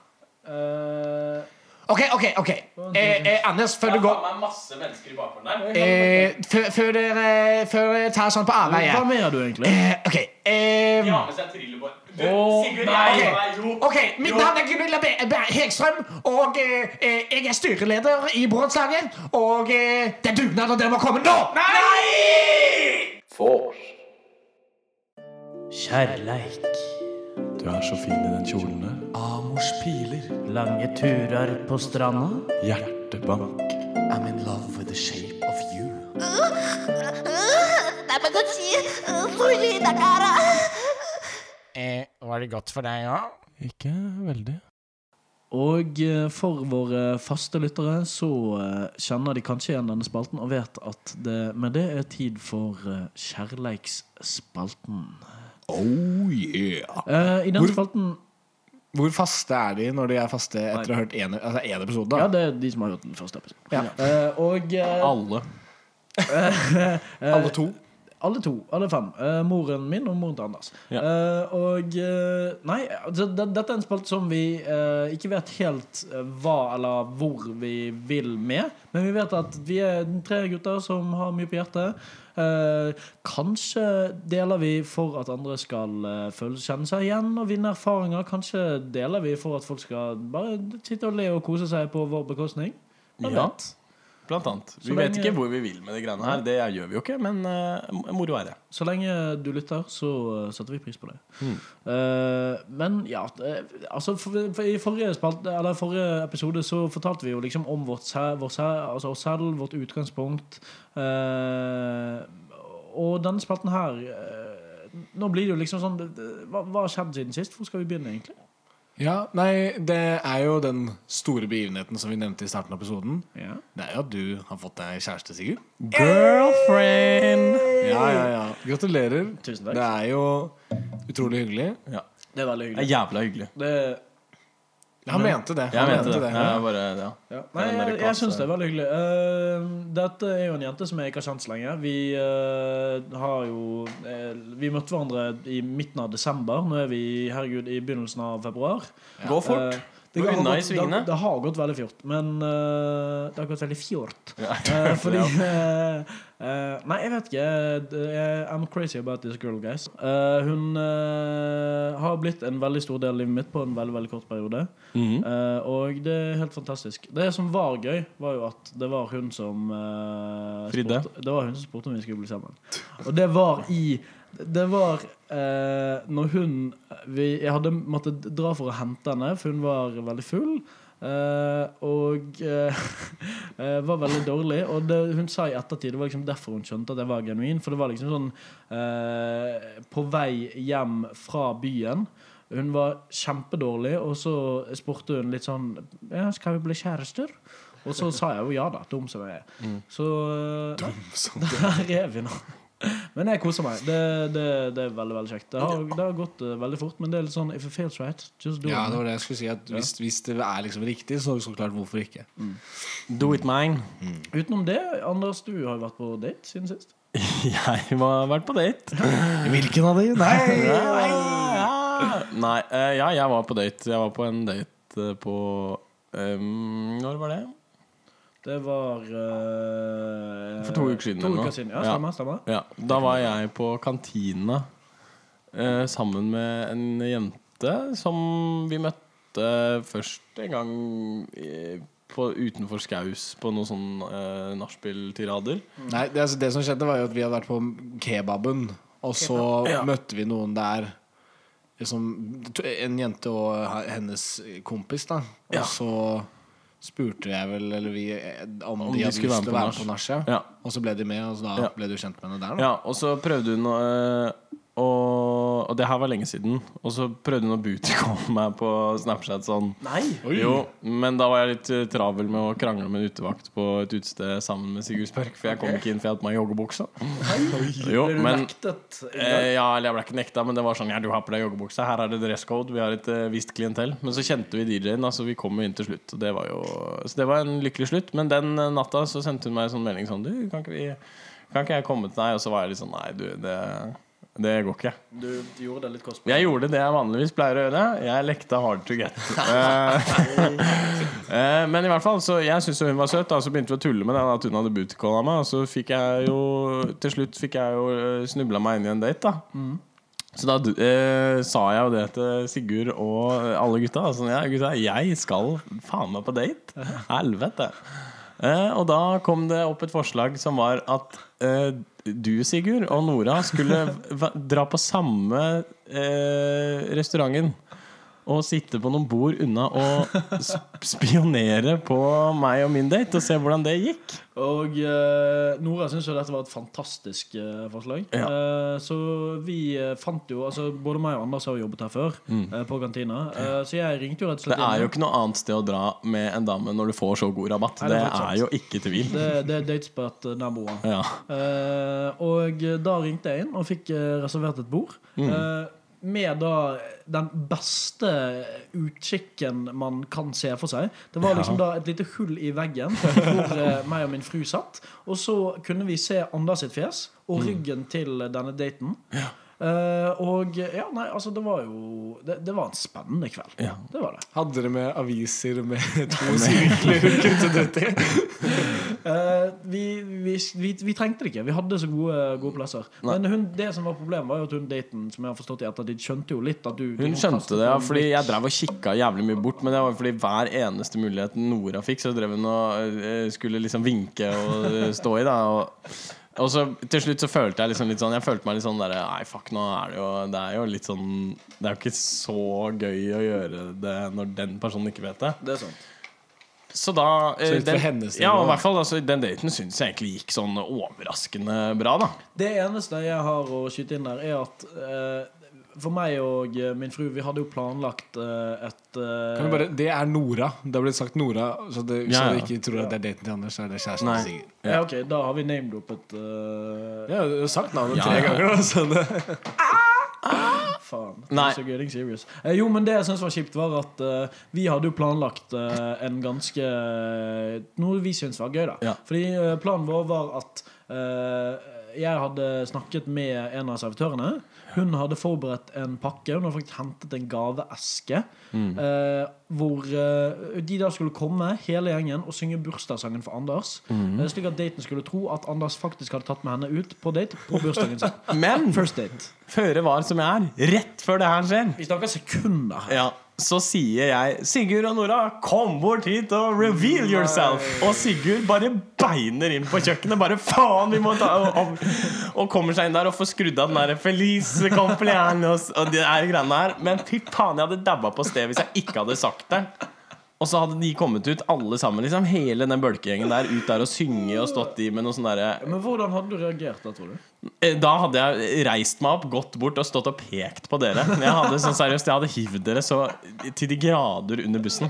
Eh, OK, OK. ok eh, eh, Anders, før du går Jeg har med masse mennesker i bakgrunnen der. eh, før, før dere før dere tar sånn på hva avveie mener du egentlig? eh, OK. Eh, De har med seg trillebår. Du, Sigurd, jeg, jo, ok, Mitt navn er Gunilla Hegstrøm, og eh, eh, jeg er styreleder i Broddslaget. Og eh, det er dugnad, og dere må komme nå! Nei! Fors! Kjærleik. Du er så fin i den kjolen der. Amors piler. Lange turer på stranda. Hjertebank. I'm in love with the shape of you. Uh, uh, uh, Eh, var det godt for deg òg? Ikke veldig. Og eh, for våre faste lyttere så eh, kjenner de kanskje igjen denne spalten og vet at det med det er tid for eh, kjærleiksspalten. Oh yeah. Eh, I denne Hvor- spalten Hvor faste er de når de er faste etter å ha hørt én altså en episode? Ja, det er de som har hørt den første episoden. Ja. Eh, og uh, Alle. [LAUGHS] Alle to? Alle to. Alle fem. Uh, moren min og moren til Anders. Ja. Uh, og uh, Nei, altså, det, dette er en spalte som vi ikke vet helt hva eller hvor vi vil med. Men vi vet at vi er tre gutter som har mye på hjertet. Kanskje deler vi for at andre skal føle, kjenne seg igjen og vinne erfaringer. Kanskje deler vi for at folk skal bare sitte og le og kose seg på vår bekostning. Hvem Ja. vet? Blant annet. Vi lenge, vet ikke hvor vi vil med de greiene her. Det gjør vi jo ikke, men uh, moro er det. Så lenge du lytter, så uh, setter vi pris på det. Mm. Uh, men ja eh, altså for, for I forrige, spalt, eller forrige episode så fortalte vi jo liksom om vårt, vår altså oss selv, vårt utgangspunkt. Uh, og denne spalten her eh, Nå blir det jo liksom sånn hva har skjedd siden sist? Hvor skal vi begynne, egentlig? Ja, nei, det er jo den store begivenheten som vi nevnte i starten av episoden. Ja. Det er jo at du har fått deg kjæreste, Sigurd. Girlfriend! Ja, ja, ja. Gratulerer. Tusen takk. Det er jo utrolig hyggelig. Ja. Det er veldig hyggelig. Det er jævla hyggelig. Det, Han mente det. Jeg Han mente det. ja. Jeg bare, ja. ja. Nei, jeg, jeg syns det er veldig hyggelig. Uh, dette er jo en jente som jeg ikke har kjent så lenge. Vi uh, har jo uh, Vi møtte hverandre i midten av desember. Nå er vi herregud i begynnelsen av februar. Gå fort. Det, har gått, det, det har gått veldig fjort, men uh, det har gått veldig fjort. [LAUGHS] Ja. Uh, fordi uh, Nei, jeg vet ikke. I'm crazy about this girl, guys. Hun har blitt en veldig stor del av livet mitt på en veldig veldig kort periode. Mhm. Eh, og det er helt fantastisk. Det som var gøy, var jo at det var hun som Fridde. spurte- Det var hun som spurte om vi skulle bli sammen. Og det var i Det var eh, når hun vi, Jeg hadde måttet dra for å hente henne, for hun var veldig full. eh, og eh, [LAUGHS] eh, var veldig dårlig. Og det hun sa i ettertid, det var liksom derfor hun skjønte at jeg var genuin. For det var liksom sånn eh, På vei hjem fra byen. Hun var kjempedårlig, og så spurte hun litt sånn ja, 'Skal vi bli kjærester?' Og så sa jeg jo ja, da. Dum som jeg er. Så eh, [LAUGHS] der er vi nå. Men jeg koser meg. Det, det, det er veldig veldig kjekt. Det har, det har gått eh, veldig fort, men det er litt sånn If it feels right, just do Ja, it. det var det jeg skulle si. At hvis, hvis det er liksom riktig, så så klart hvorfor ikke. Do it mine. Utenom det, Anders, du har jo vært på date siden sist. [LAUGHS] Jeg har vært på date. [LAUGHS] Hvilken av de? Nei! [LAUGHS] Nei, uh, ja, jeg var på date. Jeg var på en date eh, på um, Når var det? Det var uh, For to uker siden To uker siden, ja, Ja. stemmer, stemmer. Ja, Da var jeg på kantina uh, sammen med en jente som vi møtte først en gang i, på, utenfor Skaus på noen sånn uh, nachspiel-tirader. Nei, det, altså, det som skjedde, var jo at vi hadde vært på kebaben, og så Ja. møtte vi noen der. Liksom, en jente og hennes kompis, da. Og Ja. så spurte jeg vel eller vi, om, Om de de hadde skulle lyst til å være med på nach. Ja. Og så ble de med, og så da Ja. ble du kjent med henne der. Da. Ja, og så prøvde hun å eh, og, det her var lenge siden. Og så prøvde hun å bootycalle [LAUGHS] meg på Snapchat sånn. Nei! Jo, men da var jeg litt eh, travel med å krangle med en utevakt på et utested sammen med Sigurd Spørk, for jeg kom ikke inn for jeg hadde på meg joggebuksa. [LAUGHS] Jo, Ble du men nektet? eh, Ja, eller jeg ble ikke nekta, men det var sånn Ja, du har på deg joggebukse, her er det dresscode, vi har et eh, visst klientell. Men så kjente vi DJ-en, altså så vi kom jo inn til slutt. Og det var jo Så det var en lykkelig slutt. Men den eh, natta så sendte hun meg en sånn melding sånn Du, kan ikke, vi, kan ikke jeg komme til deg? Og så var jeg litt sånn Nei, du, det, det går ikke. Du gjorde det litt kostbart. Jeg gjorde det jeg vanligvis pleier å gjøre. Jeg lekte hard to get. [LAUGHS] Eh, eh, Men i hvert fall, så jeg syntes hun var søt. Da, så begynte vi å tulle med det, at hun hadde bootycalla meg. Og så fikk jeg jo til slutt fikk jeg jo snubla meg inn i en date. da Så da eh, sa jeg jo det til Sigurd og alle gutta. Sånn, ja, gutta, jeg skal faen meg på date. [LAUGHS] Helvete. Eh, og da kom det opp et forslag som var at eh, du, Sigurd, og Nora skulle dra på samme eh, restauranten. Og sitte på noen bord unna og spionere på meg og min date og se hvordan det gikk. Og uh, Nora syntes jo dette var et fantastisk uh, forslag. Ja. Uh, så vi fant jo altså Både meg og Anders har jo jobbet her før, eh, på kantina. Så jeg ringte jo rett og slett Det er jo ikke noe annet sted å dra med en dame når du får så god rabatt. Nei, det Det er jo ikke tvil. det, det er datespot nær number one. Ja. Og da ringte jeg inn og fikk reservert et bord. Mm. Med da den beste utkikken man kan se for seg. Det var liksom da et lite hull i veggen hvor eh, meg og min fru satt. Og så kunne vi se Anders sitt fjes Mm. og ryggen til denne daten. Eh, og ja, nei, altså det var jo Det, det var en spennende kveld. Ja. Det var det. Hadde dere med aviser med [LAUGHS] to sirkler kuttet ut i? [LAUGHS] Eh, vi, vi, vi, vi trengte det ikke. Vi hadde så gode, gode plasser. Men hun, det som var problemet, var jo at hun daten, som jeg har forstått i ettertid, skjønte jo litt at du Hun skjønte det, ja, fordi jeg drev og kikka jævlig mye bort. Men det var fordi hver eneste mulighet Nora fikk, så drev hun og eh, skulle liksom vinke og stå i. da Og, og så til slutt så følte jeg liksom litt sånn Jeg følte meg litt sånn der Nei, fuck, nå er det jo Det er jo litt sånn Det er jo ikke så gøy å gjøre det når den personen ikke vet det. Det er sånn. Så da eh, Så den, hennes Ja, i hvert fall altså, Den daten syns jeg egentlig gikk sånn overraskende bra, da. Det eneste jeg har å skyte inn der, er at eh, for meg og eh, min fru, vi hadde jo planlagt eh, et eh, Kan vi bare, det er Nora. Det har blitt sagt Nora, så det, Ja, så ja. du ikke tror at det er daten til Anders, så er det kjæresten til Sigurd. ja, ok, Da har vi name-droppet uh, Ja, du har sagt navnet Ja, tre ganger. Da, så det. Faen. Eh, jo, men det jeg syns var kjipt, var at uh, vi hadde jo planlagt uh, en ganske Noe vi syntes var gøy, da. Ja. Fordi uh, planen vår var at jeg hadde snakket med en av servitørene. Hun hadde forberedt en pakke. Hun hadde faktisk hentet en gaveeske. eh, hvor eh, de da skulle komme, hele gjengen, og synge bursdagssangen for Anders. Eh, slik at daten skulle tro at Anders faktisk hadde tatt med henne ut på date på bursdagen sin. [LAUGHS] Men føre var som jeg er, rett før det her skjer, Vi snakker sekunder ja, så sier jeg Sigurd og Nora, kom bort hit og reveal yourself. Og Sigurd bare beiner inn på kjøkkenet. Bare faen, vi må ta Og, og, og kommer seg inn der og får skrudd av den der Felice cumpleaños og de der greiene der. Men fy faen, jeg hadde dabba på sted hvis jeg ikke hadde sagt det. Og så hadde de kommet ut alle sammen, liksom hele den bølkegjengen der, ut der og synge og stått i med noe sånn derre Men hvordan hadde du reagert da, tror du? Eh, Da hadde jeg reist meg opp, gått bort og stått og pekt på dere. Jeg hadde sånn seriøst Jeg hadde hivd dere så til de grader under bussen.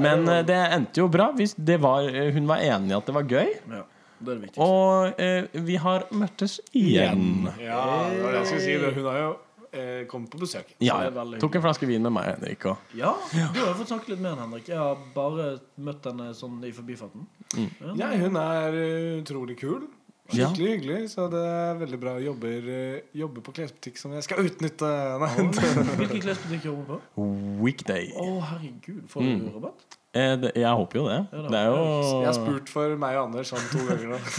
Men eh, det endte jo bra. Hvis det var, eh, hun var enig i at det var gøy. Ja, det det. Og eh, vi har møttes igjen. Ja, det var det jeg skulle si. Hun har jo eh, kommet på besøk. Ja, det Tok en flaske vin med meg, Henrik. Og. Ja, du har fått snakke litt med henne, Henrik. Jeg har bare møtt henne sånn i forbifarten. Ja, hun er eh, utrolig kul. Ja. Hyggelig, så det er veldig bra. Jobber, jobbe, jobber på klesbutikk som jeg skal utnytte. Nei, Hvilken klesbutikk jobber du på? Weekday. Å, herregud. Får du rabatt? Eh, det, jeg håper jo det. Ja, Det er jo Jeg har spurt for meg og Anders sånn to ganger nå. [LAUGHS]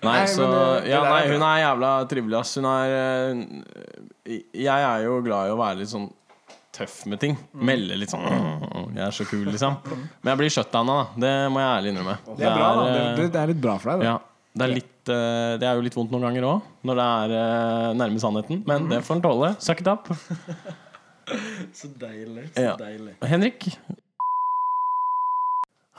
Nei, Nei, så eh, det Ja, nei, hun er jævla trivelig, ass. Hun er eh, Jeg er jo glad i å være litt sånn tøff med ting. Melde litt sånn Jeg er så kul, liksom. Men jeg blir shutdowna, da. Det må jeg ærlig innrømme. Det er bra, Det, det, det er litt bra for deg. Da. ja, det er litt eh, Det er jo litt vondt noen ganger òg, når det er eh, nærme sannheten. Men det får en tåle. Suck it up. [LAUGHS] Så deilig. Så Ja. deilig. Henrik,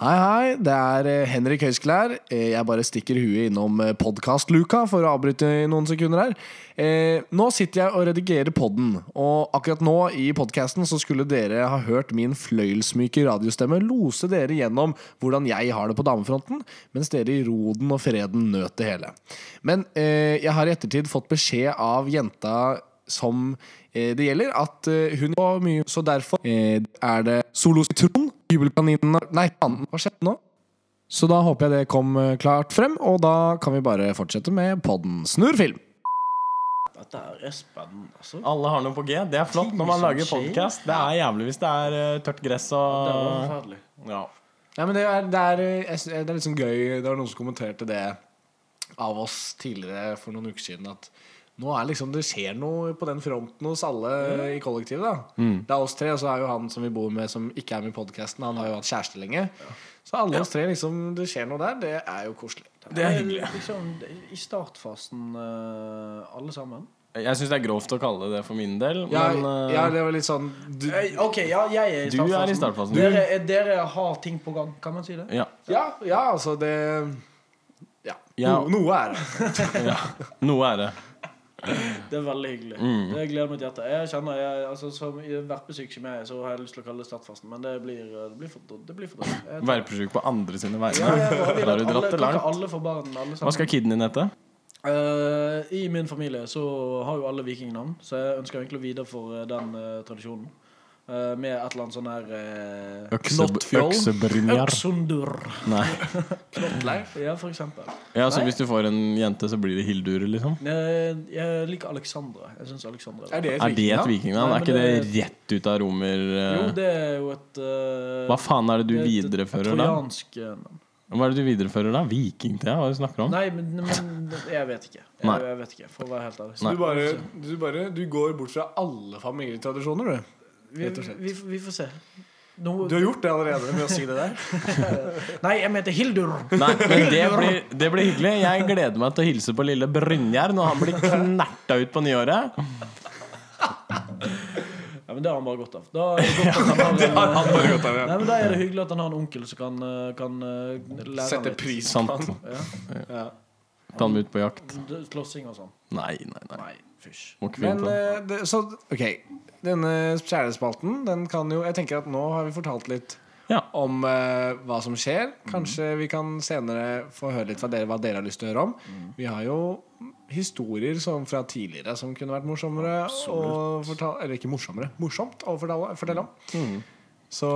Hei, hei. Det er eh, Henrik Høisklær. Eh, Jeg bare stikker huet innom podkastluka for å avbryte i noen sekunder her. Eh, Nå sitter jeg og redigerer podden, og akkurat nå i podkasten så skulle dere ha hørt min fløyelsmyke radiostemme lose dere gjennom hvordan jeg har det på damefronten, mens dere i roden og freden nøt det hele. Men eh, jeg har i ettertid fått beskjed av jenta som eh, det gjelder, at eh, hun var mye Så derfor eh, er det Solo Citron, Jubelkaninene Nei, faen, hva skjedde nå? Så da håper jeg det kom eh, klart frem, og da kan vi bare fortsette med podden Snurrfilm. Dette er spennende, altså. alle har noe på G. Det er flott når man lager podkast. Det er jævlig hvis det er eh, tørt gress Det var og forferdelig. ja. Ja, men det er, det, er, eh, det er litt sånn gøy Det var noen som kommenterte det av oss tidligere for noen uker siden. At nå er liksom det skjer noe på den fronten hos alle i kollektivet. da Det er oss tre, og så er jo han som vi bor med, som ikke er med i podkasten. Han har jo hatt kjæreste lenge. Så alle oss tre, liksom, det skjer noe der. Det er jo koselig. Det er hyggelig. Liksom, I startfasen, eh, alle sammen. Jeg syns det er grovt å kalle det for min del, Ja, men uh, ja, det var litt sånn du, Eh, OK, ja, jeg er i Du startfasen. er i startfasen. Dere, er- dere har ting på gang, kan man si det? ja. ja, ja, altså det Ja. Ja. No, noe er det. [LAUGHS] ja. Noe er det. [LAUGHS] Det er veldig hyggelig. Mm. Det gleder mitt hjerte. Jeg kjenner, jeg, altså, Som verpesyk som jeg er, så har jeg lyst til å kalle det Stadfasten, men det blir, det blir for det blir for drøyt. Jeg- på andre sine vegne. Ja, jeg bare Da har du dratt det langt. alle barn, alle Hva skal kiden din hete? Uh, I min familie så har jo alle vikingnavn, så jeg ønsker egentlig å videreføre den uh, tradisjonen. Eh, med et eller annet sånn her eh, Knottfjoll. Øksundur. Nei. [LAUGHS] Knottleir, Ja, for eksempel. Ja, så Nei. hvis du får en jente, så blir det Hildur, liksom? Jeg, jeg liker Alexandra. Jeg synes Alexandra Er det et Er det et vikingnavn? Er ikke det, det rett ut av romer... eh? Jo, det er jo et uh, Hva faen er det du det er viderefører da? Trojansk eh, navn. Hva er det du viderefører da? Vikingtida? Hva er det du snakker om? Nei, men, men jeg vet ikke. Jeg, jeg vet ikke, For å være helt ærlig. Du bare, du bare Du går bort fra alle familietradisjoner, du. Vi, vi, vi får se. No, Du har gjort det allerede med å si det der. [LAUGHS] Nei, jeg mente Hildur. Nei, men det blir, det blir hyggelig. Jeg gleder meg til å hilse på lille Brynjar når han blir knerta ut på nyåret. [LAUGHS] Ja, men men det har han bare godt av. Da er det, godt at han har. Nei, men da er det hyggelig at han har en onkel som kan, eh, kan eh, lære han Sette pris på han. Ja. Ja. Ta ham ut på jakt. Slåssing og sånn. Nei, nei, nei. Nei, fysj. Men eh, det, så OK. Denne kjærespalten, den kan jo Jeg tenker at nå har vi fortalt litt Ja. om eh, hva som skjer. Kanskje vi kan senere få høre litt fra dere hva dere har lyst til å høre om. Vi har jo historier som fra tidligere som kunne vært morsommere. å fortale, eller ikke morsommere, morsomt å fortelle, fortelle om. Så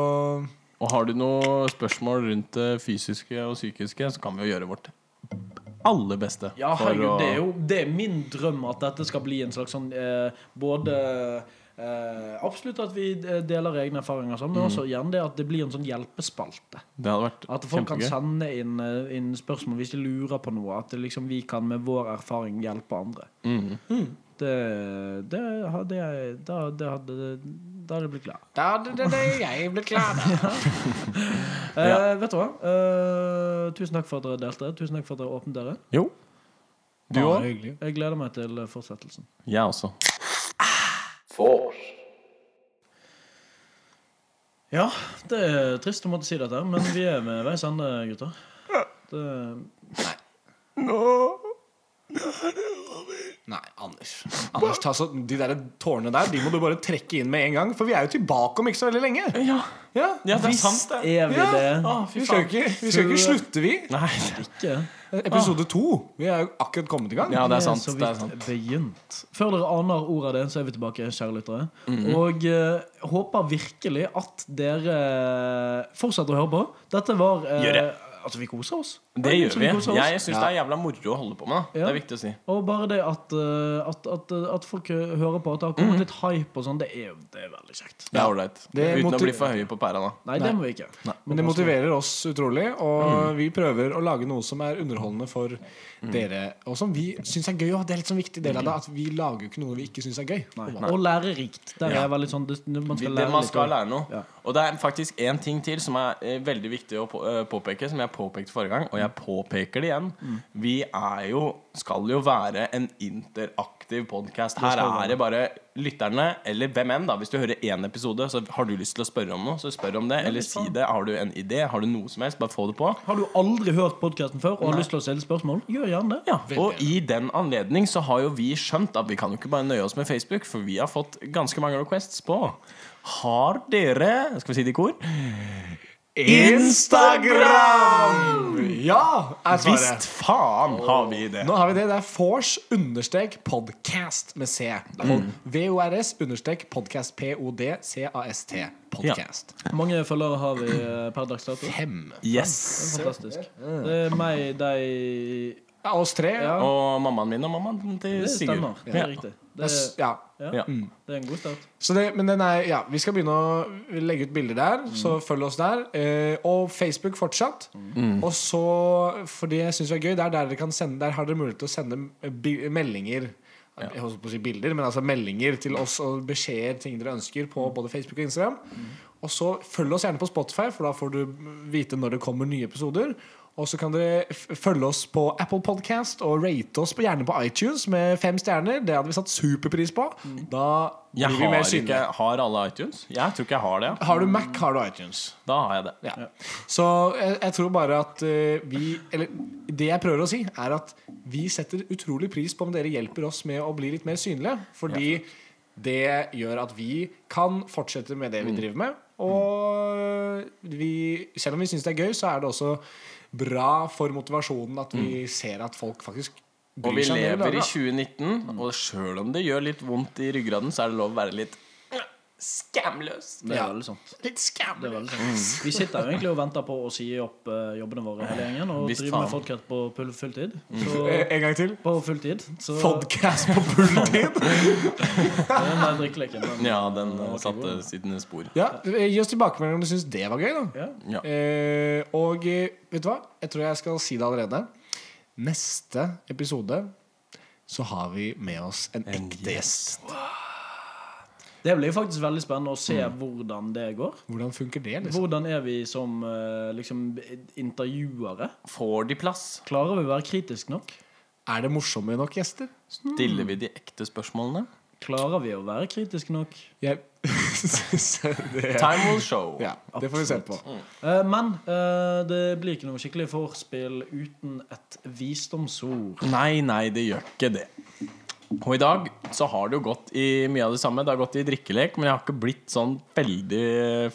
Og har du noen spørsmål rundt det fysiske og psykiske, så kan vi jo gjøre vårt aller beste. Ja, for herregud, å- det er jo det er min drøm at dette skal bli en slags sånn eh, Både eh, Absolutt at vi eh, deler egne erfaringer, og sånn, men også gjerne det at det blir en sånn hjelpespalte. Det hadde vært At folk kan sende inn, eh, inn spørsmål hvis de lurer på noe. At liksom, vi kan med vår erfaring hjelpe andre. Mhm. Det, det hadde jeg Da, det hadde, da hadde jeg blitt glad. da hadde det, det jeg blitt glad av. [LAUGHS] [LAUGHS] Eh, vet du hva? Eh, tusen takk for at dere delte. Tusen takk for at dere åpnet dere. Jo. Du òg? hyggelig. Jeg gleder meg til eh, fortsettelsen. Jeg også. Ja, det er trist å måtte si dette, men vi er ved veis ende, gutter. Det, Nei, Anders. Anders ta så, De der tårene der De må du bare trekke inn med en gang. For vi er jo tilbake om ikke så veldig lenge. Ja, Ja, ja det er sant, det. er vi Ja. det? Vi skal jo ikke, vi skal ikke slutte, vi. Nei. Ikke? Episode to. Vi er jo akkurat kommet i gang. Ja, det er sant. Det er sant. begynt. Før dere aner ordet av det, så er vi tilbake, kjære lyttere. Mhm. Og uh, håper virkelig at dere fortsetter å høre på. Dette var uh, Gjør det. Altså, vi koser oss. Det det gjør som vi. Jeg syns det er jævla moro å holde på med. Ja. Det er viktig å si. Og bare det at, eh, at, at, at folk hører på, at det har kommet litt hype og sånn, det det er veldig kjekt. Det er ålreit. Det Uten å bli for høye på pæra, da. Nei, det må vi ikke. Men det motiverer oss utrolig, og vi prøver å lage noe som er underholdende for dere, og som vi syns er gøy. Og det er litt sånn viktig del av det at vi lager jo ikke noe vi ikke syns er gøy. Nei. Og lærerikt. Der er veldig sånn det, Man skal det, lære man litt. skal lære noe. Ja. Og det er faktisk én ting til som er eh, veldig viktig å eh, påpeke, som jeg påpekte forrige gang, og jeg påpeker det igjen. Vi er jo skal jo være en interaktiv podkast. Her er det bare lytterne, eller hvem enn, da. Hvis du hører én episode, så har du lyst til å spørre om noe, så spør om det. Eller si det. Har du en idé? Har du noe som helst? Bare få det på. Har du aldri hørt podkasten før og har lyst til å stille spørsmål, gjør gjerne det. Ja, og i den anledning så har jo vi skjønt at vi kan jo ikke bare nøye oss med Facebook, for vi har fått ganske mange requests på. Har dere Skal vi si det i kor? Instagram! Ja, er svaret. Visst faen har vi det. Nå har vi det. Det er Force understrek podcast med C. VORS understrek podcast. P-O-D-C-A-S-T. Podcast. Hvor mange følgere har vi eh, per dags dato? Fem. Yes. Fantastisk. Det er meg, deg Ja, oss tre. Ja, Og mammaen min og mammaen til det Sigurd. stemmer. Det er riktig. Det er ja. ja, Mm. det er en god start. Så det, men den er, ja, vi skal begynne å legge ut bilder der, så følg oss der. Eh, og Facebook fortsatt. Og så, for det jeg vi er gøy, det er der dere kan sende Der har dere mulighet til å sende meldinger. Jeg holdt på å si bilder, men altså meldinger til oss og beskjeder, ting dere ønsker, på både Facebook og Instagram. Og så følg oss gjerne på Spotify, for da får du vite når det kommer nye episoder. Og så kan dere følge oss på Apple Podcast og rate oss på, gjerne på iTunes med fem stjerner. Det hadde vi satt superpris på. Da Jeg blir vi har mer ikke synlige. Har alle iTunes? Jeg tror ikke jeg har det. Har du Mac, har du iTunes. Da har jeg det. Ja. Så jeg, jeg tror bare at uh, vi Eller det jeg prøver å si, er at vi setter utrolig pris på om dere hjelper oss med å bli litt mer synlige. Fordi det gjør at vi kan fortsette med det vi driver med. Og vi, selv om vi syns det er gøy, så er det også bra for motivasjonen at vi ser at folk faktisk bryr vi seg Og vi lever i 2019, og sjøl om det gjør litt vondt i ryggraden, så er det lov å være litt skamløs. Det er veldig sant. Litt skamløst. Sant. Vi sitter jo egentlig og venter på å si opp uh, jobbene våre hele gjengen og Visst drive med faen. podcast på full- fulltid. Så, Eh, [LAUGHS] En gang til. på fulltid. Så Podcast på fulltid. [LAUGHS] den der drikkeleken den- Ja, den den eh, var ikke satte god. sine spor. Ja, Gi oss tilbakemelding om du syns det var gøy. da Ja. Ja. eh, Og eh, vet du hva? Jeg tror jeg skal si det allerede. Neste episode så har vi med oss en ekte gjest. Det blir faktisk veldig spennende å se Mm. hvordan det går. Hvordan funker det? liksom? Hvordan er vi som eh, liksom, intervjuere? Får de plass? Klarer vi å være kritiske nok? Er det morsomme nok gjester? Stiller vi de ekte spørsmålene? Klarer vi å være kritiske nok? Jeg [LAUGHS] det, Time will show. ja, det får vi se på. Mm. men eh, det blir ikke noe skikkelig vorspiel uten et visdomsord. Nei, nei, det gjør ikke det. Og i dag så har det jo gått i mye av det samme. Det har gått i drikkelek, men jeg har ikke blitt sånn veldig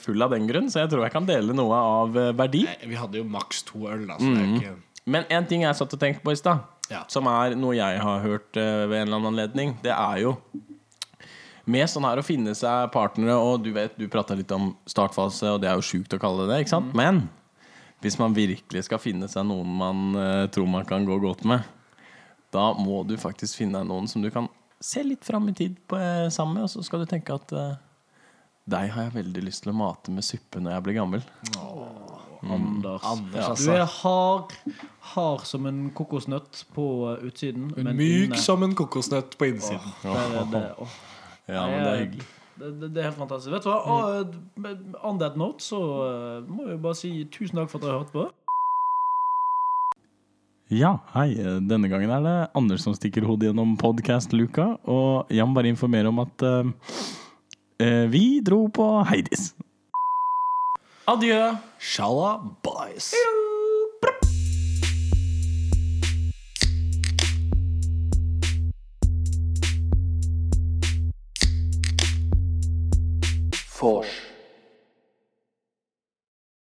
full av den grunn, så jeg tror jeg kan dele noe av eh, verdi. Nei, Vi hadde jo maks to øl, da. Så det er ikke Men en ting jeg satt og tenkte på i stad, Ja. som er noe jeg har hørt eh, ved en eller annen anledning, det er jo med sånn her å finne seg partnere, og du vet, du prata litt om startfase, og det er jo sjukt å kalle det det, ikke sant? Men hvis man virkelig skal finne seg noen man uh, tror man kan gå godt med, da må du faktisk finne deg noen som du kan se litt fram i tid på, eh, sammen med, og så skal du tenke at eh, deg har jeg veldig lyst til å mate med suppe når jeg blir gammel. Anders. Anders, Du altså. er hard, hard som en kokosnøtt på utsiden. Men men myk inne- som en kokosnøtt på innsiden. det, er det, åh. Ja, men det er hyggelig. Det, det, det er helt fantastisk. Vet du hva? Og, eh, on that note så eh, må jeg bare si tusen takk for at dere har hørt på. Ja, hei. Denne gangen er det Anders som stikker hodet gjennom podcast-luka. Og jeg må bare informere om at eh, eh, vi dro på Heidis. Adjø. Shalla boys. Vors.